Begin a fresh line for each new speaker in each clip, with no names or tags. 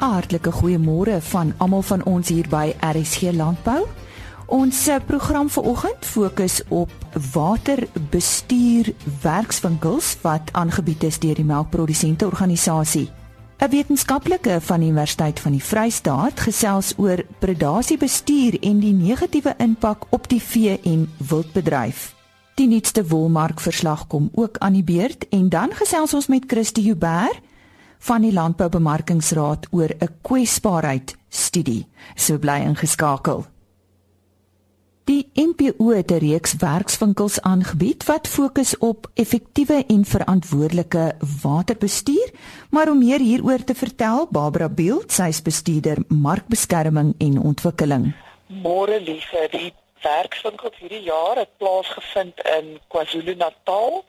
Hartlike goeiemôre van almal van ons hier by RSG Landbou. Ons eh, program vanoggend fokus op waterbestuur werkswinkels wat aangebied is deur die melkprodusente organisasie. 'n Wetenskaplike van die Universiteit van die Vrystaat gesels oor predasiebestuur en die negatiewe impak op die vee- en wildbedryf. Die nuutste wolmark verslag kom ook aan die beurt en dan gesels ons met Christie Huber van die Landboubemarkingsraad oor 'n kwesbaarheid studie. So bly ingeskakel. Die NPO het 'n reeks werkswinkels aangebied wat fokus op effektiewe en verantwoordelike waterbestuur, maar om meer hieroor te vertel, Barbara Beeld, sy is bestuurder markbeskerming en ontwikkeling.
Môre liefie, die werkswinkels hierdie jaar het plaasgevind in KwaZulu-Natal,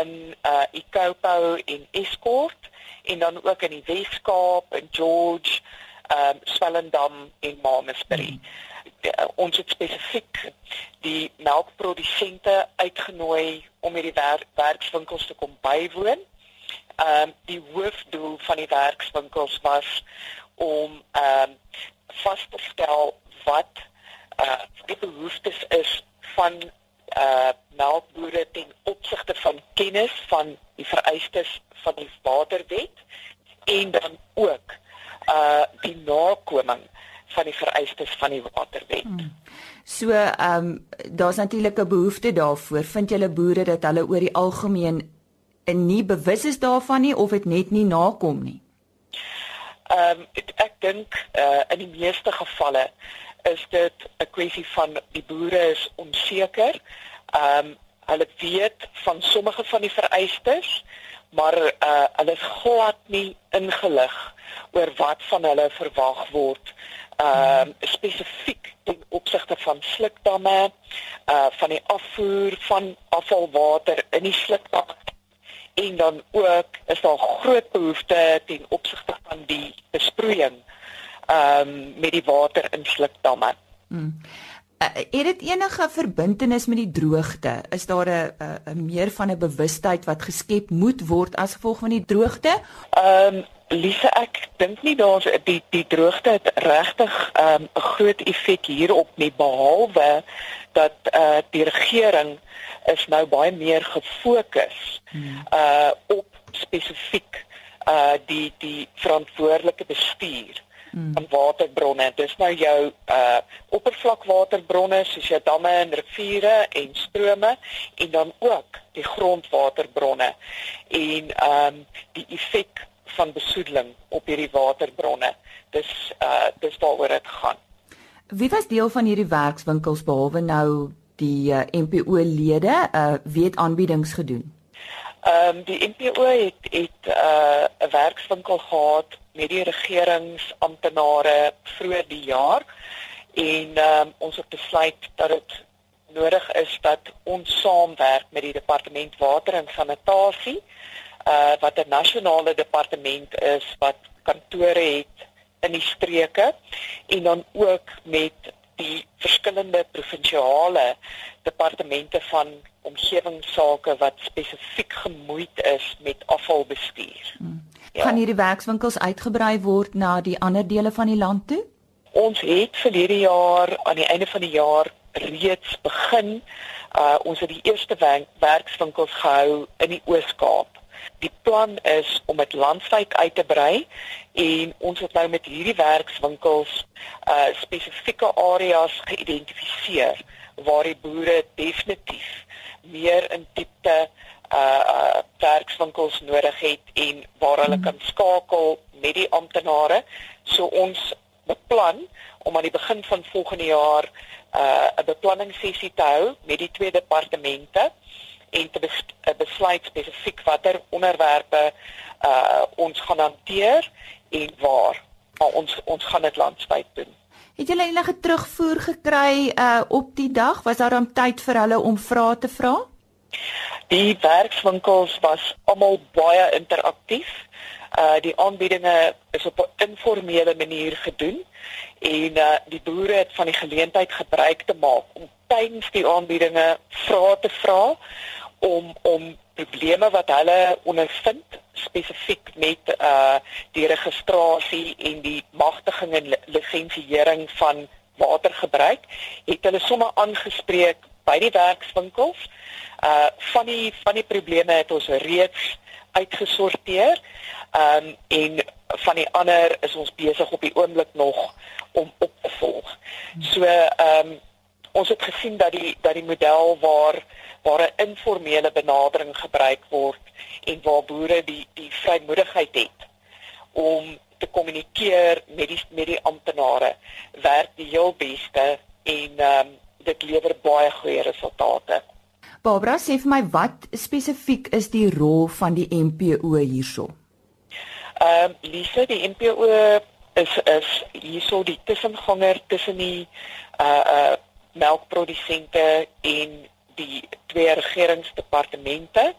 in uh Ikopo en Escort en dan ook in die Wes-Kaap en George, ehm um, Swellendam en Mamasbury. Hmm. Uh, ons het spesifiek die melkprodusente uitgenooi om hierdie wer werkswinkels te kom bywoon. Ehm um, die hoofdoel van die werkswinkels was om ehm um, vas te stel wat uh die behoeftes is van uh melkbore ten opsigte van kennis van die vereistes van die waterwet en dan ook uh die nakoming van die vereistes van die waterwet. Hmm.
So ehm um, daar's natuurlik 'n behoefte daarvoor. Vind julle boere dat hulle oor die algemeen nie bewus is daarvan nie of dit net nie nakom nie?
Ehm um, ek dink uh in die meeste gevalle is dit 'n kwessie van die boere is onseker. Ehm um, hulle weet van sommige van die vereistes, maar uh hulle is glad nie ingelig oor wat van hulle verwag word. Ehm uh, spesifiek ten opsigte van slukdamme, uh van die afvoer van afvalwater in die slukdamme en dan ook is daar groot behoefte ten opsigte van die besproeiing ehm um, met die water in slukdamme. Hmm.
Uh, het dit enige verbintenis met die droogte? Is daar 'n 'n meer van 'n bewustheid wat geskep moet word as gevolg van die droogte?
Ehm um, Lise, ek dink nie daar's die die droogte het regtig ehm, 'n um, groot effek hierop nie behalwe dat uh die regering is nou baie meer gefokus hmm. uh op spesifiek uh die die verantwoordelike bestuur hmm. van waterbronne. Dis nou jou uh oppervlakwaterbronne soos jou damme en riviere en strome en dan ook die grondwaterbronne en ehm um, die effek van besoedeling op hierdie waterbronne. Dis uh dis waaroor dit gaan.
Wie was deel van hierdie werkswinkels behalwe nou die uh, NPO lede uh weet aanbiedings gedoen?
Ehm um, die NPO het het uh 'n werkswinkel gehad met die regeringsamptenare vroeër die jaar en um, ons het besluit dat dit nodig is dat ons saamwerk met die departement water en sanitasie uh wat 'n nasionale departement is wat kantore het in die streke en dan ook met die verskillende provinsiale departemente van omgewingsake wat spesifiek gemoeid is met afvalbestuur. Hmm.
Ja. Kan hierdie werkswinkels uitgebrei word na die ander dele van die land toe?
Ons het verlede jaar aan die einde van die jaar reeds begin. Uh ons het die eerste werkswinkels gehou in die Oos-Kaap. Die plan is om dit landwyd uit te brei en ons het nou met hierdie werkswinkels uh spesifieke areas geïdentifiseer waar die boere definitief meer in diepte uh uh werkswinkels nodig het en waar hulle kan skakel met die amptenare. So ons beplan om aan die begin van volgende jaar uh 'n beplanningssessie te hou met die twee departemente en te bes besluit spesifiek watter onderwerpe uh ons gaan hanteer en waar. Maar ons ons gaan dit landwyd doen.
Het julle enige terugvoer gekry uh op die dag? Was daar dan tyd vir hulle om vrae te vra?
Die werkswinkels was almal baie interaktief. Uh die aanbiedinge is op 'n informele manier gedoen en uh die boere het van die geleentheid gebruik te maak om tydens die aanbiedinge vrae te vra om om probleme wat hulle ondervind spesifiek met uh die registrasie en die magtiging en lisensiering van watergebruik, het hulle sommer aangespreek by die werkswinkels. Uh van die van die probleme het ons reeds uitgesorteer. Ehm um, en van die ander is ons besig op die oomblik nog om op te volg. So ehm um, ons het gesien dat die dat die model waar waar 'n informele benadering gebruik word en waar boere die die vrymoedigheid het om te kommunikeer met die met die amptenare werk die heel beste en ehm um, dit lewer baie goeie resultate.
Barbara sê vir my wat spesifiek is die rol van die MPO hierso?
Ehm um, Lise, die MPO is is hierso die tussenganger tussen die uh uh melkprodusente en die twee regeringsdepartemente.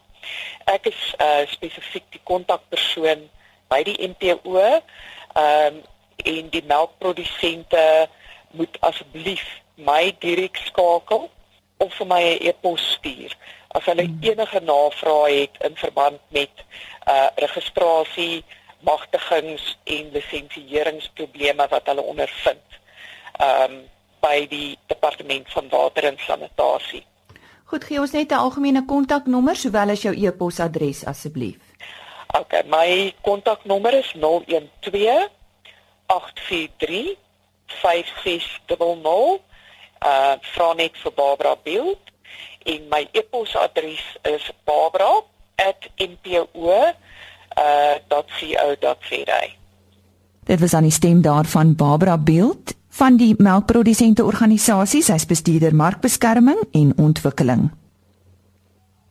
Ek is uh spesifiek die kontakpersoon by die MPO. Ehm um, en die melkprodusente moet asseblief my direk skakel of vir my 'n e-pos stuur as hulle hmm. enige navrae het in verband met uh registrasie, magtigings en lisensieringsprobleme wat hulle ondervind. Ehm um, by die departement van water en sanitasie.
Goed, gee ons net 'n algemene kontaknommer sowel as jou e-posadres asseblief.
OK, my kontaknommer is 012 843 5600. Uh vra net vir Barbara Beeld en my e-posadres is barbara@mpo.co.za.
Dit was aan die stem daarvan Barbara Beeld van die melkprodusente organisasie, sy's bestuurder markbeskerming en ontwikkeling.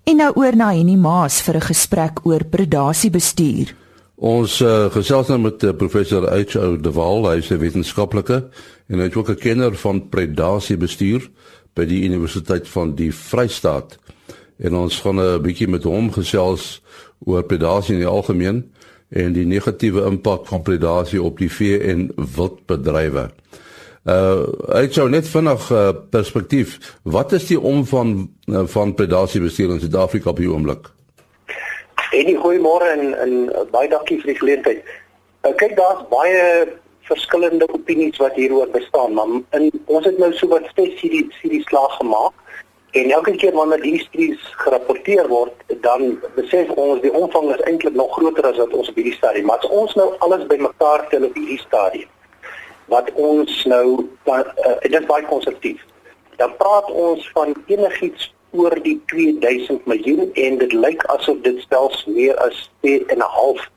En nou oor na Henny Maas vir 'n gesprek oor predasiebestuur.
Ons uh, gesels nou met uh, professor H.O. De Waal, hy is 'n wetenskaplike en hy is ook 'n kenner van predasiebestuur by die Universiteit van die Vrystaat. En ons gaan 'n bietjie met hom gesels oor predasie in die algemeen en die negatiewe impak van predasie op die vee en wildbedrywe. Uh ek sou net vinnig uh, perspektief, wat is die omvang uh, van predasiebestuur in Suid-Afrika op die oomblik?
En goeiemôre en en uh, baie dankie vir die geleentheid. Uh, kyk daar's baie verskillende opinies wat hieroor bestaan, maar in ons het nou so wat spesifiek hierdie slag gemaak. En elke keer wanneer die studies gerapporteer word, dan besef ons die omvang is eintlik nog groter as wat ons op hierdie stadium. Maar as ons nou alles bymekaar tel op hierdie stadium, wat ons nou uh, dit is baie konstruktief. Dan praat ons van enigiets oor die 2000 miljoen en dit lyk asof dit stels meer as 2.5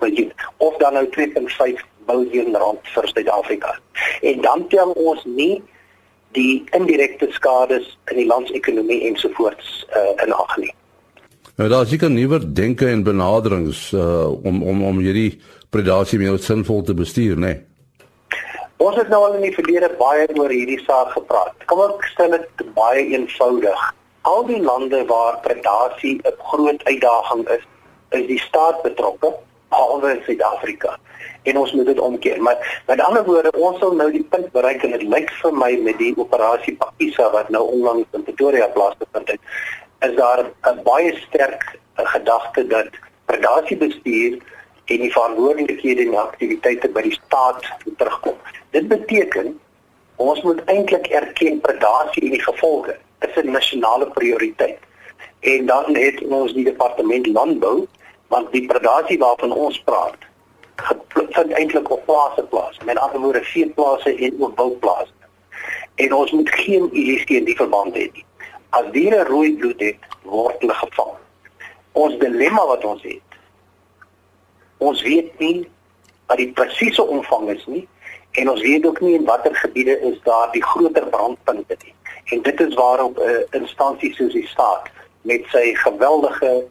miljoen of dan nou 2.5 miljard rand vir Suid-Afrika. En dan tel ons nie die indirekte skades in die landsekonomie ensovoorts uh, in ag nie.
Nou daar seker nuwe denke en benaderings uh, om om om hierdie predasie meer sinvol te bestuur, né? Nee?
Ons het nou al in die verlede baie oor hierdie saak gepraat. Kom ek stel dit baie eenvoudig. Al die lande waar predasie 'n groot uitdaging is, is die staat betrokke, behalwe Suid-Afrika. En ons moet dit omkeer. Maar met ander woorde, ons sal nou die punt bereik en dit lyk vir my met die operasie Pakisa wat nou onlangs in Pretoria plaasgevind het, is daar 'n baie sterk gedagte dat predasiebestuur en die verantwoordelikhede en aktiwiteite by die staat terugkom. Dit beteken ons moet eintlik erken predasie en die gevolge is 'n nasionale prioriteit. En dan het ons die departement landbou want die predasie waarvan ons praat vind eintlik op plase plaas. Met ander woorde veeplase en ook wildplase. En ons moet geen illusie in die verband hê nie. As diere rooi bloed het, word hulle gevang. Ons dilemma wat ons het. Ons weet nie wat die presiese omvang is nie en ons weet ook nie in watter gebiede is daar die groter brandpunte nie. En dit is waarop 'n uh, instansie soos die staat met sy geweldige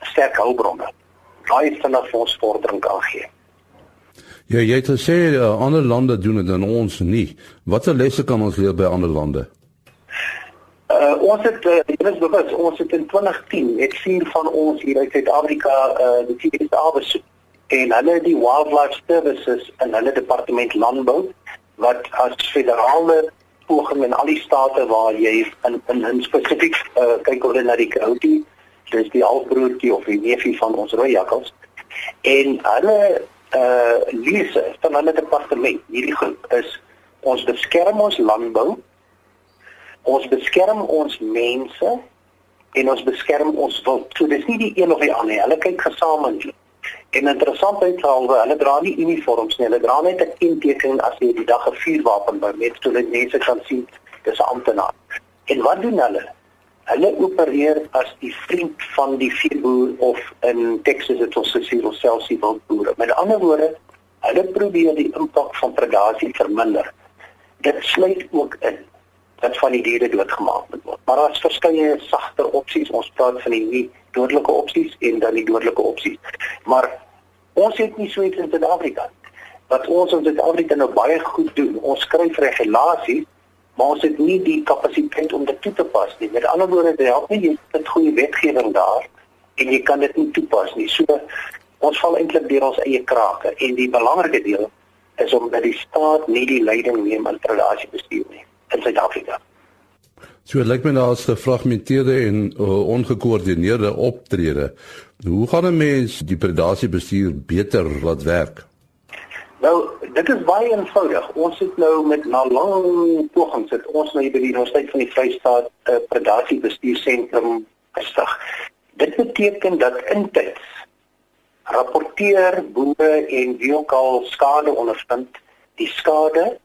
sterk hulpbronne baie vinnig vir ons vordering kan gee.
Ja, jy het gesê uh, ander lande doen dit dan ons nie. Watter lesse kan ons leer by ander lande?
Uh, ons het uh, ons bewus ons het in 2010 het vier van ons hier uit Suid-Afrika uh, die TSA besoek en hulle die wildlife services in hulle departement landbou wat as federale poging in al die state waar jy in in, in spesifiek uh, kyk hulle na die county dis die halfbroertjie of die neefie van ons rooi jakkals En hulle uh lese van hulle departement, hierdie groep is ons beskerm ons landbou, ons beskerm ons mense en ons beskerm ons wild. So dis nie die een of die ander nie. Hulle kyk gesamentlik. En interessant is alwe, hulle dra nie uniforms nie. Hulle dra net 'n kenteken as jy die dag 'n vuurwapen by met toe net mense kan sien dis amptenaar. En wat doen hulle? Hulle opereer as die vriend van die veeboer of in Texas het ons gesien ons selfs die wildboere. Met ander woorde, hulle probeer die impak van predasie verminder. Dit sluit ook in dat van die diere doodgemaak word. Maar daar's verskeie sagter opsies. Ons praat van die nie dodelike opsies en dan die dodelike opsies. Maar ons het nie so iets in Suid-Afrika wat ons in Suid-Afrika nou baie goed doen. Ons skryf regulasies, maar ons het nie die kapasiteit om dit toe te pas nie. Met ander woorde, dit help nie het goeie wetgewing daar en jy kan dit nie toepas nie. So ons val eintlik deur ons eie krake en die belangrike deel is om dat die staat nie die leiding neem in predasie bestuur nie in Suid-Afrika.
So lyk my daar is gefragmenteerde en uh, ongekoördineerde optrede. Hoe gaan 'n mens die predasie bestuur beter laat werk?
Nou, dit is baie eenvoudig. Ons het nou met na lang pogings het ons nou by die Universiteit van die Vrystaat 'n uh, predasie bestuursentrum gestig. Dit beteken dat intyds rapporteer boere en wie ook al skade ondervind, die skade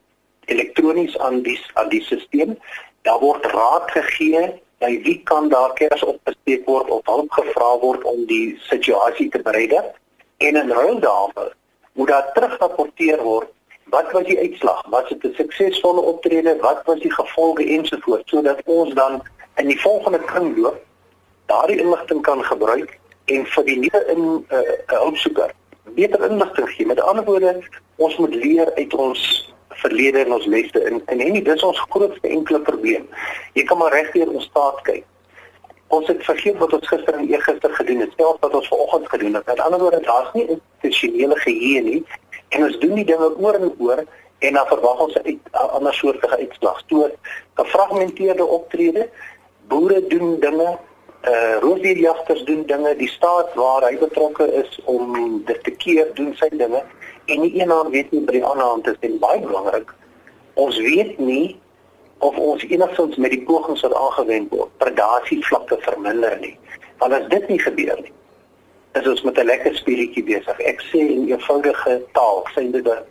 elektronies aan die aan die stelsel. Daar word raad gegee by wie kan daar kers opgesteek word of hulp gevra word om die situasie te bereder. En in ruil daarvoor moet daar terugrapporteer word wat was die uitslag? Was dit 'n suksesvolle optrede? Wat was die gevolge ensovoorts sodat ons dan in die volgende kringloop daardie inligting kan gebruik en vir die nuwe in uh, hulpsoeker beter inligting gee. Met ander woorde, ons moet leer uit ons verlede en ons lesse en en en dis ons grootste enkele probleem. Jy kan maar regdeur ons staat kyk. Ons het vergeet wat ons gister en eergister gedoen het, selfs wat ons vanoggend gedoen het. Met ander woorde, daar's nie institusionele geheue nie en ons doen die dinge oor en oor en dan verwag ons 'n ander soortige uitslag. Toe 'n gefragmenteerde optrede, boere doen dinge uh roofdierjagters doen dinge, die staat waar hy betrokke is om dit te keer doen sy dinge en nie eenaan weet nie by die ander hand is dit baie belangrik. Ons weet nie of ons enigstens met die pogings wat aangewend word, predasie vlakke verminder nie. Want as dit nie gebeur nie, is ons met 'n lekker speletjie besig. Ek sê in eenvoudige taal, sê dit dat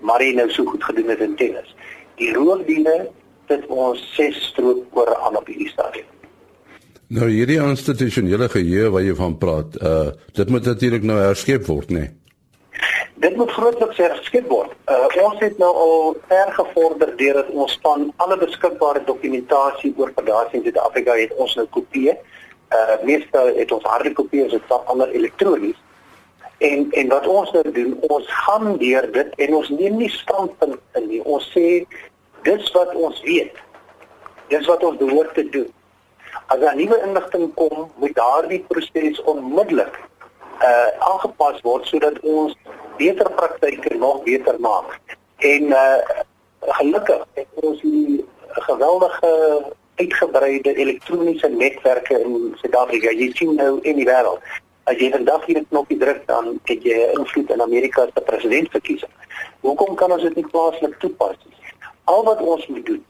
Marie nou so goed gedoen het in tennis. Die roofdiere het ons ses stroop oor aan op hierdie stadium.
Nou hierdie institusionele geheue wat jy van praat, uh dit moet natuurlik nou herskep word, nê? Nee?
Dit moet grootliks herskep word. Uh, ons het nou al ver gevorder deurdat ons van alle beskikbare dokumentasie oor predasie in Suid-Afrika het ons nou kopieë. Uh meeste het ons harde kopieë, dit is ander elektronies. En en wat ons nou doen, ons gaan deur dit en ons neem nie standpunt in nie. Ons sê dis wat ons weet. Dis wat ons behoort te doen. As daar nuwe inligting kom, moet daardie proses onmiddellik uh aangepas word sodat ons beter praktyke nog beter maak. En uh gelukkig het ons die geweldige uitgebreide elektroniese netwerke in Suid-Afrika. Jy sien nou in die wêreld. As jy vandag hier 'n knoppie druk dan het jy invloed in Amerika se presidentsverkiesing. Hoekom kan ons dit nie plaaslik toepas nie? Al wat ons moet doen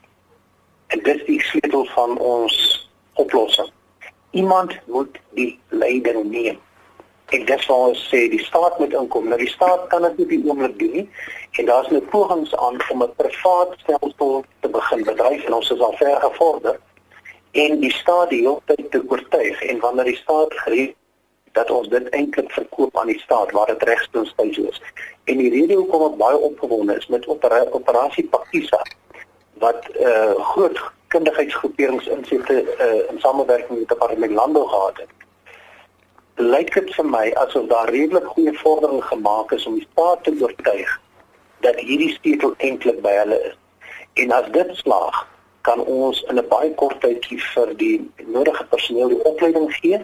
en dit is die sleutel van ons oplossing. Iemand moet die leiding neem. En waar ons sê die staat moet inkom. Nou die staat kan dit op die oomblik doen nie. En daar's nou pogings aan om 'n privaat stelsel te begin bedryf en ons is al ver gevorder. En die staat die hele tyd te oortuig en wanneer die staat gereed dat ons dit eintlik verkoop aan die staat waar dit regstoons tyd is. En die rede hoekom ek baie opgewonde is met opera, operasie Pakisa wat eh uh, groot kundigheidsgroeperings insette uh, in samewerking met die departement landbou gehad het lyk dit vir my asof daar redelik goeie vordering gemaak is om die staat te oortuig dat hierdie stekel eintlik by hulle is. En as dit slaag, kan ons in 'n baie kort tyd vir die nodige personeel die opleiding gee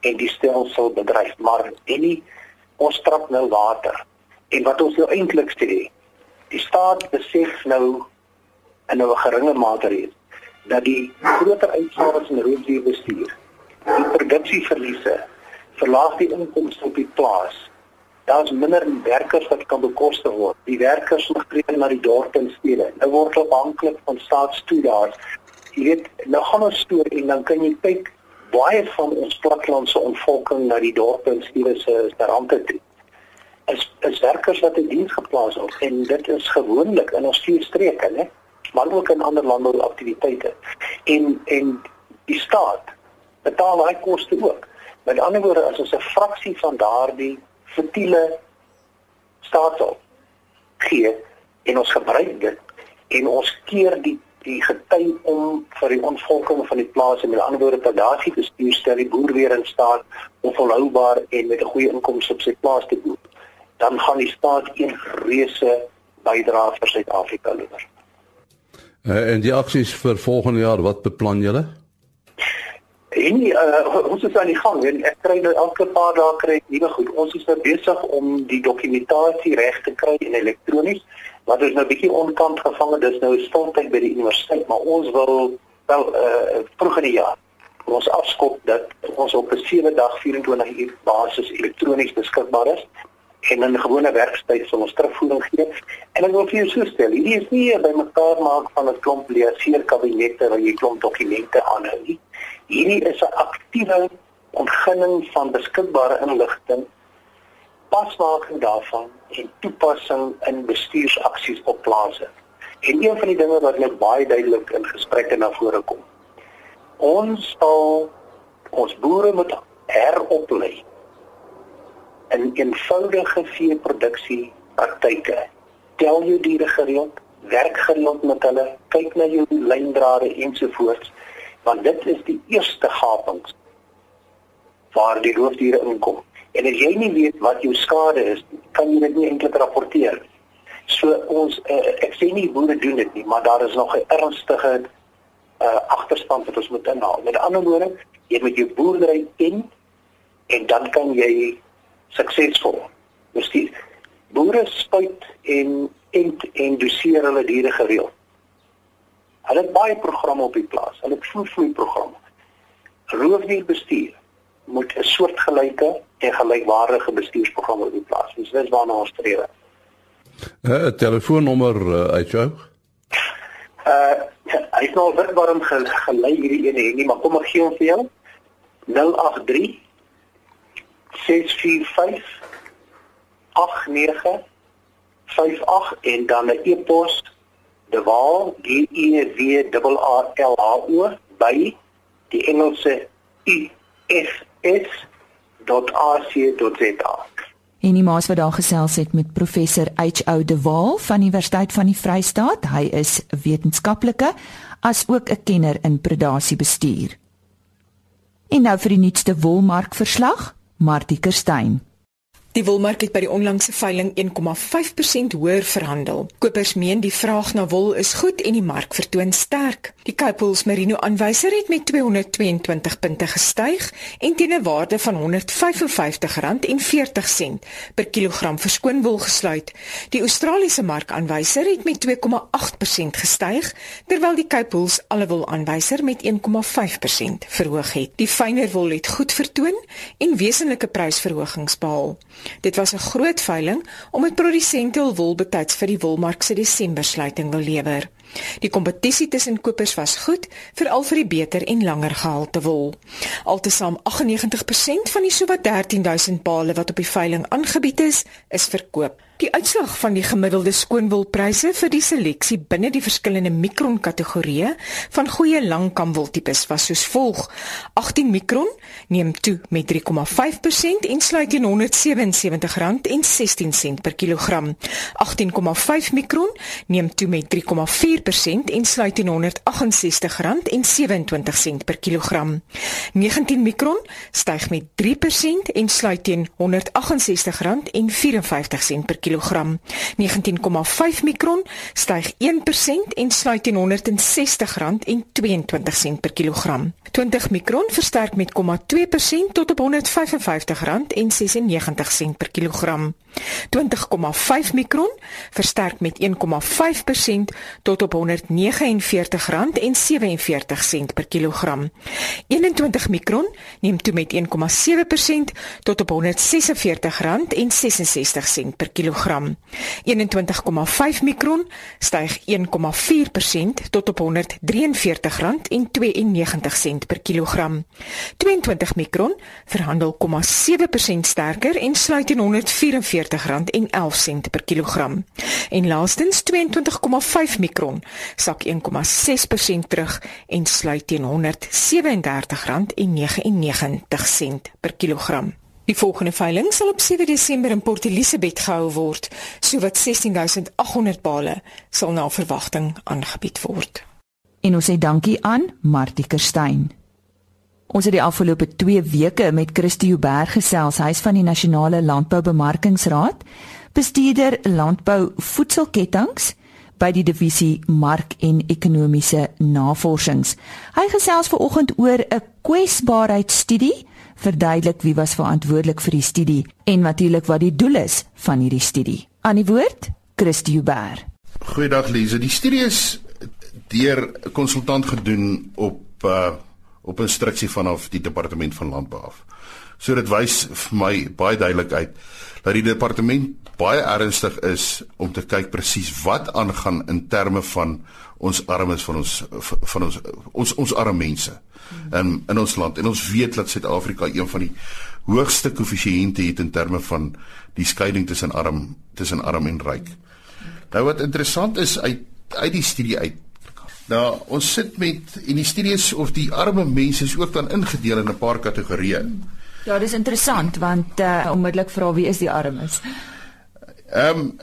en die stelsel bedryf. Maar ennie ons trap nou water. En wat ons nou eintlik sê, die staat besef nou in 'n geringe mate reeds dat die groter uitgawes in roofdierbestuur, die produksieverliese verlaag die inkomste op die plaas Daar's minder werkers wat kan bekostig word. Die werkers moet tree na die dorpe en stede. Nou word afhanklik van staatstoelaas. Jy weet, nou gaan ons stoor en dan kan jy kyk baie van ons platlandse ontvolking na die dorpe en stede se rande toe. Is is werkers wat in diens geplaas word en dit is gewoonlik in ons vier streke, né? Maar ook in ander landbouaktiwiteite. En en die staat betaal daai koste ook. Met ander woorde, as ons 'n fraksie van daardie futiele staatsel gee en ons gebruik dit en ons keer die die gety om vir die ontvolking van die plase met ander woorde pladasie bestuur stel die boer weer in staat om volhoubaar en met 'n goeie inkomste op sy plaas te boer dan gaan die staat een reuse bydrae vir Suid-Afrika lewer.
Uh, en die aksies vir volgende jaar, wat beplan julle?
En uh, ons is aan die gang en ek kry nou elke paar dae kry nuwe goed. Ons is nou besig om die dokumentasie reg te kry en elektronies. Wat is nou bietjie onkant gevang, dis nou stiltyd by die universiteit, maar ons wil wel uh vroeg in die jaar ons afskop dat ons op 'n 7 dag 24 uur basis elektronies beskikbaar is en in 'n gewone werkstyd sal ons terugvoering gee. En ek wil vir jou so stel, hierdie is nie by mekaar maak van 'n klomp leerseer kabinette waar jy klomp dokumente aanhou nie. Hierdie is 'n aktiewe ontginning van beskikbare inligting, pasmaking daarvan en toepassing in bestuursaksies op plase. En een van die dinge wat net baie duidelik in gesprekke na vore kom. Ons sal ons boere moet heroplei in eenvoudige veeproduksie praktyke. Tel jou diere gereeld, werk gereeld met hulle, kyk na jou lyndrade ensovoorts want dit is die eerste gapings waar die roofdiere inkom. En as jy nie weet wat jou skade is, kan jy dit nie eintlik rapporteer. So ons uh, ek sê nie boere doen dit nie, maar daar is nog 'n ernstige uh, agterstand wat ons moet inhaal. Met ander woorde, jy moet jou boerdery ken en dan kan jy suksesvol. Miskien boere spuit en en en doseer hulle diere gereeld. Hulle het baie programme op die plaas. Hulle het voervloei programme. Roofdierbestuur moet 'n soortgelyke en gelykwaardige bestuursprogram op die plaas. Dis dis waarna ons streef.
'n uh, Telefoonnommer uh, uit jou.
Uh hy's nou net waarom gelei hierdie ene nie, maar kom ek gee hom vir jou. 083 645 89 58 en dan 'n e-pos de Waal D E W A L H O by die Engelse U F S.ac.za.
En die maas wat daar gesels het met professor H O de Waal van Universiteit van die Vrystaat. Hy is wetenskaplike as ook 'n kenner in predasiebestuur. En nou vir die nuutste wolmark verslag, Martie Kerstyn.
Die wolmark het by die onlangse veiling 1,5% hoër verhandel. Kopers meen die vraag na wol is goed en die mark vertoon sterk. Die Capels Merino aanwyser het met 222 punte gestyg en teen 'n waarde van R155.40 per kilogram verskoon wol gesluit. Die Australiese mark aanwyser het met 2,8% gestyg, terwyl die Capels alle wol aanwyser met 1,5% verhoog het. Die fynere wol het goed vertoon en wesenlike prysverhogings behaal. Dit was 'n groot veiling omdat produsente hul wol betyds vir die wolmark se Desember sluiting wil lewer. Die kompetisie tussen kopers was goed, veral vir die beter en langer gehalte wol. Altesaam 98% van die sowat 13000 bale wat op die veiling aangebied is, is verkoop. Die uitslag van die gemiddelde skoonwolpryse vir die seleksie binne die verskillende mikron kategorieë van goeie langkamwoltipes was soos volg: 18 mikron neem toe met 3,5% en sluit teen R177.16 per kilogram. 18,5 mikron neem toe met 3,4% en sluit teen R168.27 per kilogram. 19 mikron styg met 3% en sluit teen R168.54 per kilogram. 19,5 mikron styg 1% en sluit teen R160.22 per kilogram. 20 mikron versterk met 0,2% tot op R155.96 per kilogram. 20,5 mikron versterk met 1,5% tot op R149.47 per kilogram. 21 mikron neem toe met 1,7% tot op R146.66 per kilogram. 21,5 mikron styg 1,4% tot op R143.92 per kilogram. 22 mikron verhandel 0,7% sterker en sluit teen R144.11 per kilogram. En laastens 22,5 mikron sak 1,6% terug en sluit teen R137.99 per kilogram. Die volgende veiling sal op 7 Desember in Port Elizabeth gehou word. Sowat 16800 bale sal na verwagting aangebied word.
En ons sê dankie aan Martie Kerstyn. Ons het die afgelope 2 weke met Christie Huber gesels, hy is van die Nasionale Landboubemarkingsraad, bestuurder landbou voedselketTINGS by die divisie Mark en Ekonomiese Navorsings. Hy gesels ver oggend oor 'n kwesbaarheidstudie, verduidelik wie was verantwoordelik vir die studie en natuurlik wat die doel is van hierdie studie. Aan die woord, Christie Huber.
Goeiedag Lize, die studie is deur 'n konsultant gedoen op uh op instruksie vanaf die departement van landbou af. So dit wys vir my baie duidelik uit dat die departement baie ernstig is om te kyk presies wat aangaan in terme van ons armes van ons van ons ons ons arme mense in in ons land en ons weet dat Suid-Afrika een van die hoogste koëffisiënte het in terme van die skeiding tussen arm tussen arm en ryk. Nou wat interessant is uit uit die studie uit Nou, ons sit met en die studies of die arme mense is ook dan ingedeel in 'n paar kategorieë.
Ja, dis interessant want uh onmiddellik vra wie is die armes?
Ehm um,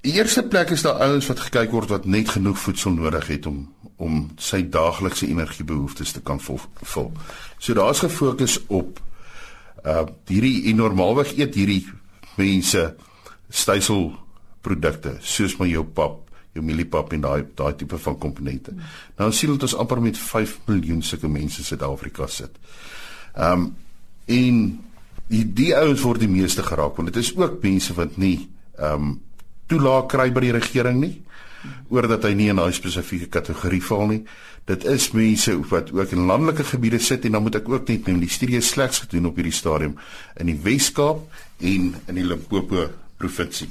eerste plek is daar ouens wat gekyk word wat net genoeg voedsel nodig het om om sy daaglikse energiebehoeftes te kan vul. So daar's gefokus op uh hierdie en normaalweg eet hierdie mense styselprodukte soos maar jou pap, jou mieliepap en daai daai tipe van komponente. Nou sien dit ons amper met 5 miljoen sulke mense in Suid-Afrika sit. Ehm um, en die die ouens word die meeste geraak want dit is ook mense wat nie ehm um, toelaag kry by die regering nie oor dat hy nie in 'n spesifieke kategorie val nie. Dit is mense wat ook in landelike gebiede sit en dan moet ek ook net neem die studie slegs gedoen op hierdie stadium in die Wes-Kaap en in die Limpopo provinsie.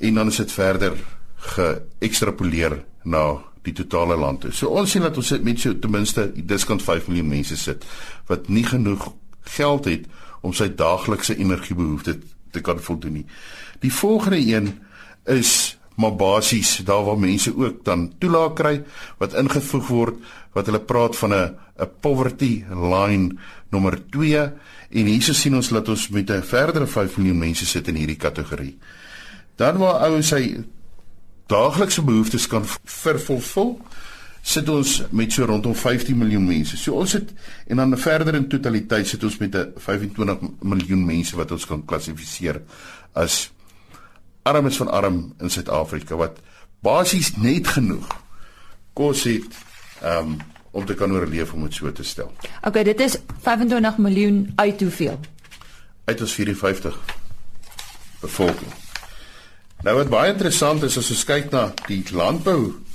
En dan is dit verder geëkstrapoleer na die totale land toe. So ons sien dat ons sit met so ten minste diskant 5 miljoen mense sit wat nie genoeg geld het om sy daaglikse energiebehoeftes te kan voldoen nie. Die volgende een is maar basies daar waar mense ook dan toelaag kry wat ingevoeg word wat hulle praat van 'n 'n poverty line nommer 2 en hierso sien ons dat ons met 'n verdere 5 miljoen mense sit in hierdie kategorie. Dan waar ouens sy daaglikse behoeftes kan vervul, sit ons met so rondom 15 miljoen mense. So ons het en dan verder in totaliteit sit ons met 'n 25 miljoen mense wat ons kan klassifiseer as armes van arm in Suid-Afrika wat basies net genoeg kos het um, om te kan oorleef om dit so te stel.
Okay, dit is 25 miljoen uit hoeveel?
Uit ons 54 bevolking. Nou wat baie interessant is as ons kyk na die landbou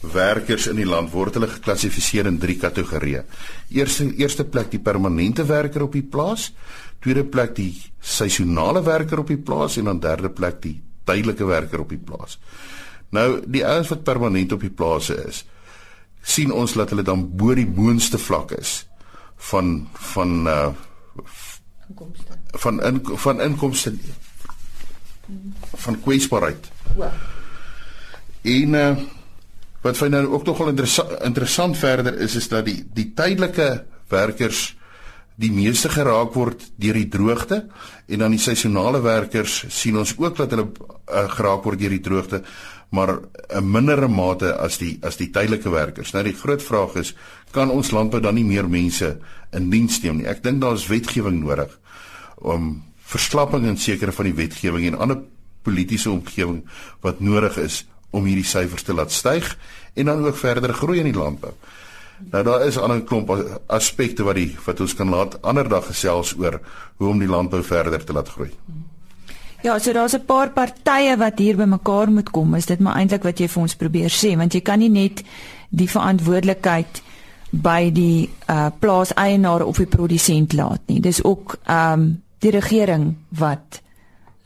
werkers in die land word hulle geklassifiseer in drie kategorieë. Eerste eerste plek die permanente werker op die plaas, tweede plek die seisonale werker op die plaas en dan derde plek die tydelike werker op die plaas. Nou die ouens wat permanent op die plase is, sien ons dat hulle dan bo die boonste vlak is van van uh inkomste. Van in, van inkomste van kwesbaarheid. Ja. En uh, wat vir nou ook nogal interessant interessant verder is is dat die die tydelike werkers die meeste geraak word deur die droogte en dan die seisonale werkers sien ons ook dat hulle uh, geraak word deur die droogte maar 'n mindere mate as die as die tydelike werkers. Nou die groot vraag is kan ons landbou dan nie meer mense in diens neem nie? Ek dink daar is wetgewing nodig om verslapping in sekere van die wetgewing en ander politieke omgewing wat nodig is om hierdie syfers te laat styg en dan ook verder groei in die landbou. Nou daar is ander klomp aspekte wat die wat ons kan laat ander dag gesels oor hoe om die landbou verder te laat groei.
Ja, so daar's 'n paar partye wat hier bymekaar moet kom. Is dit maar eintlik wat jy vir ons probeer sê, want jy kan nie net die verantwoordelikheid by die uh plaaseienaar of die produsent laat nie. Dis ook um die regering wat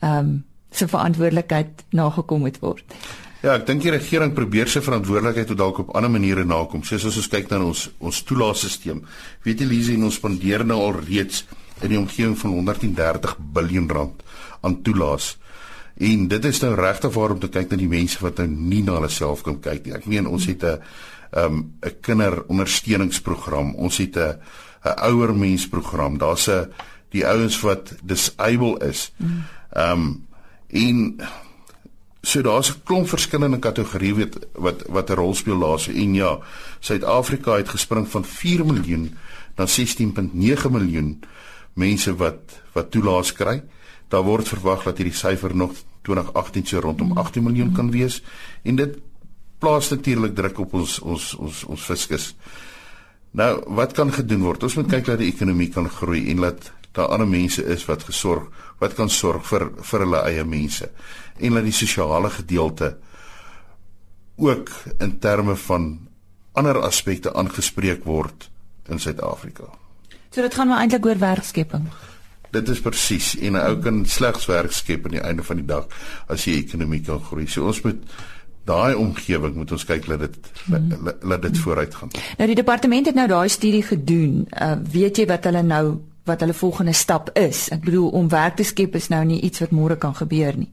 um se verantwoordelikheid nagekom moet word.
Ja, ek dink die regering probeer sy verantwoordelikheid tot dalk op ander maniere nakom. Soos as ons kyk na ons ons toelaatstelsel. Weet jy Lize, ons spandeer nou al reeds in die omgewing van 130 miljard rand aan toelaas. En dit is nou regtig waar om te kyk na die mense wat nou nie na hulle self kan kyk nie. Ek meen ons het 'n um 'n kinderondersteuningsprogram. Ons het 'n 'n ouer mensprogram. Daar's 'n die ouens wat disable is. Um en So daar's 'n klomp verskillende kategorieë wat wat wat 'n rol speel daarso. En ja, Suid-Afrika het gespring van 4 miljoen na 16.9 miljoen mense wat wat toelaas kry. Daar word verwag dat hierdie syfer nog 2018 so rondom 18 miljoen kan wees en dit plaas natuurlik druk op ons ons ons ons fiskus. Nou, wat kan gedoen word? Ons moet kyk dat die ekonomie kan groei en dat daar ander mense is wat gesorg wat kan sorg vir vir hulle eie mense en dat die sosiale gedeelte ook in terme van ander aspekte aangespreek word in Suid-Afrika.
So dit gaan maar eintlik oor werkskepping.
Dit is presies en 'n ou kan slegs werk skep aan die einde van die dag as jy ekonomie kan groei. So ons moet daai omgewing moet ons kyk dat dit hmm. laat dit vooruit gaan.
Nou die departement het nou daai studie gedoen. Uh, weet jy wat hulle nou wat hulle volgende stap is? Ek bedoel om werk te skep is nou nie iets wat môre kan gebeur nie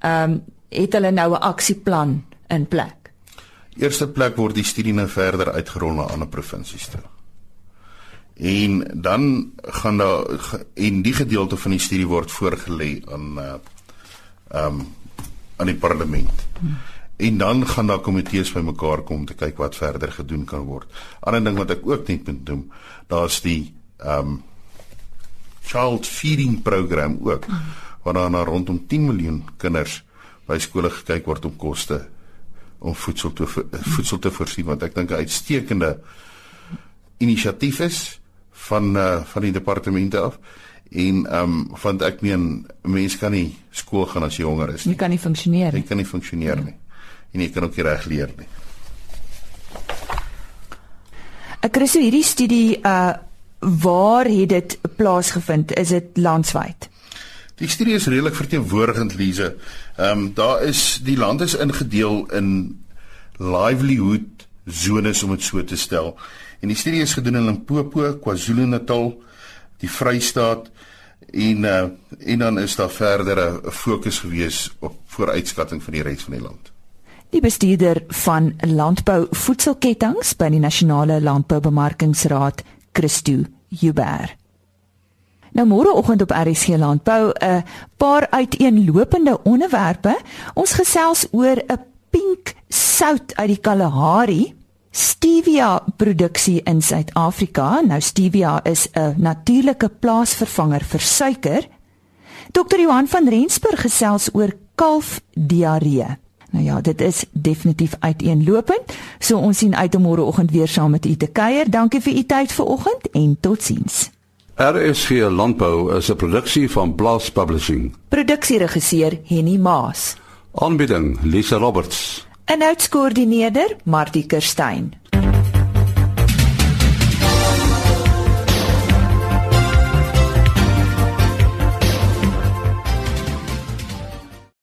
ehm um, het hulle nou 'n aksieplan in plek.
Eerste plek word die studie nou verder uitgerol na ander provinsies toe. En dan gaan daar en die gedeelte van die studie word voorgelê aan uh um, aan die parlement. Hmm. En dan gaan daar komitees bymekaar kom om te kyk wat verder gedoen kan word. Ander ding wat ek ook net moet noem, daar's die ehm um, child feeding program ook. Hmm waar daar na rondom 10 miljoen kinders by skole gekyk word om koste om voedsel te voedsel te voorsien wat ek dink 'n uitstekende inisiatief is van uh, van die departemente af en ehm um, want ek meen mense kan nie skool gaan as jy honger is
nie. Jy kan nie funksioneer
nie. Jy kan nie funksioneer ja. nie. En jy kan ook nie reg leer nie.
Ek kry so hierdie studie uh waar het dit plaasgevind? Is dit landwyd?
Die studie is redelik verteenwoordigend Lize. Ehm um, daar is die land is ingedeel in livelihood zones om dit so te stel. En die studie is gedoen in Limpopo, KwaZulu-Natal, die Vrystaat en uh, en dan is daar verdere fokus gewees op vooruitskatting van die res van die land.
Die bestuurder van landbou voedselketTINGS by die Nasionale Landboubemarkingsraad, Christo Huber. Nou môreoggend op RSG Landbou 'n paar uiteenlopende onderwerpe. Ons gesels oor 'n pink sout uit die Kalahari stevia produksie in Suid-Afrika. Nou stevia is 'n natuurlike plaasvervanger vir suiker. Dr. Johan van Rensburg gesels oor kalfdiarree. Nou ja, dit is definitief uiteenlopend. So ons sien uit om môreoggend weer saam met u te kuier. Dankie vir u tyd vanoggend en totsiens.
RSG Landbou is 'n produksie van Blast Publishing.
Produksieregisseur Henny Maas.
Aanbieding Lisa Roberts.
En uitskoördineerder Martie Kerstyn.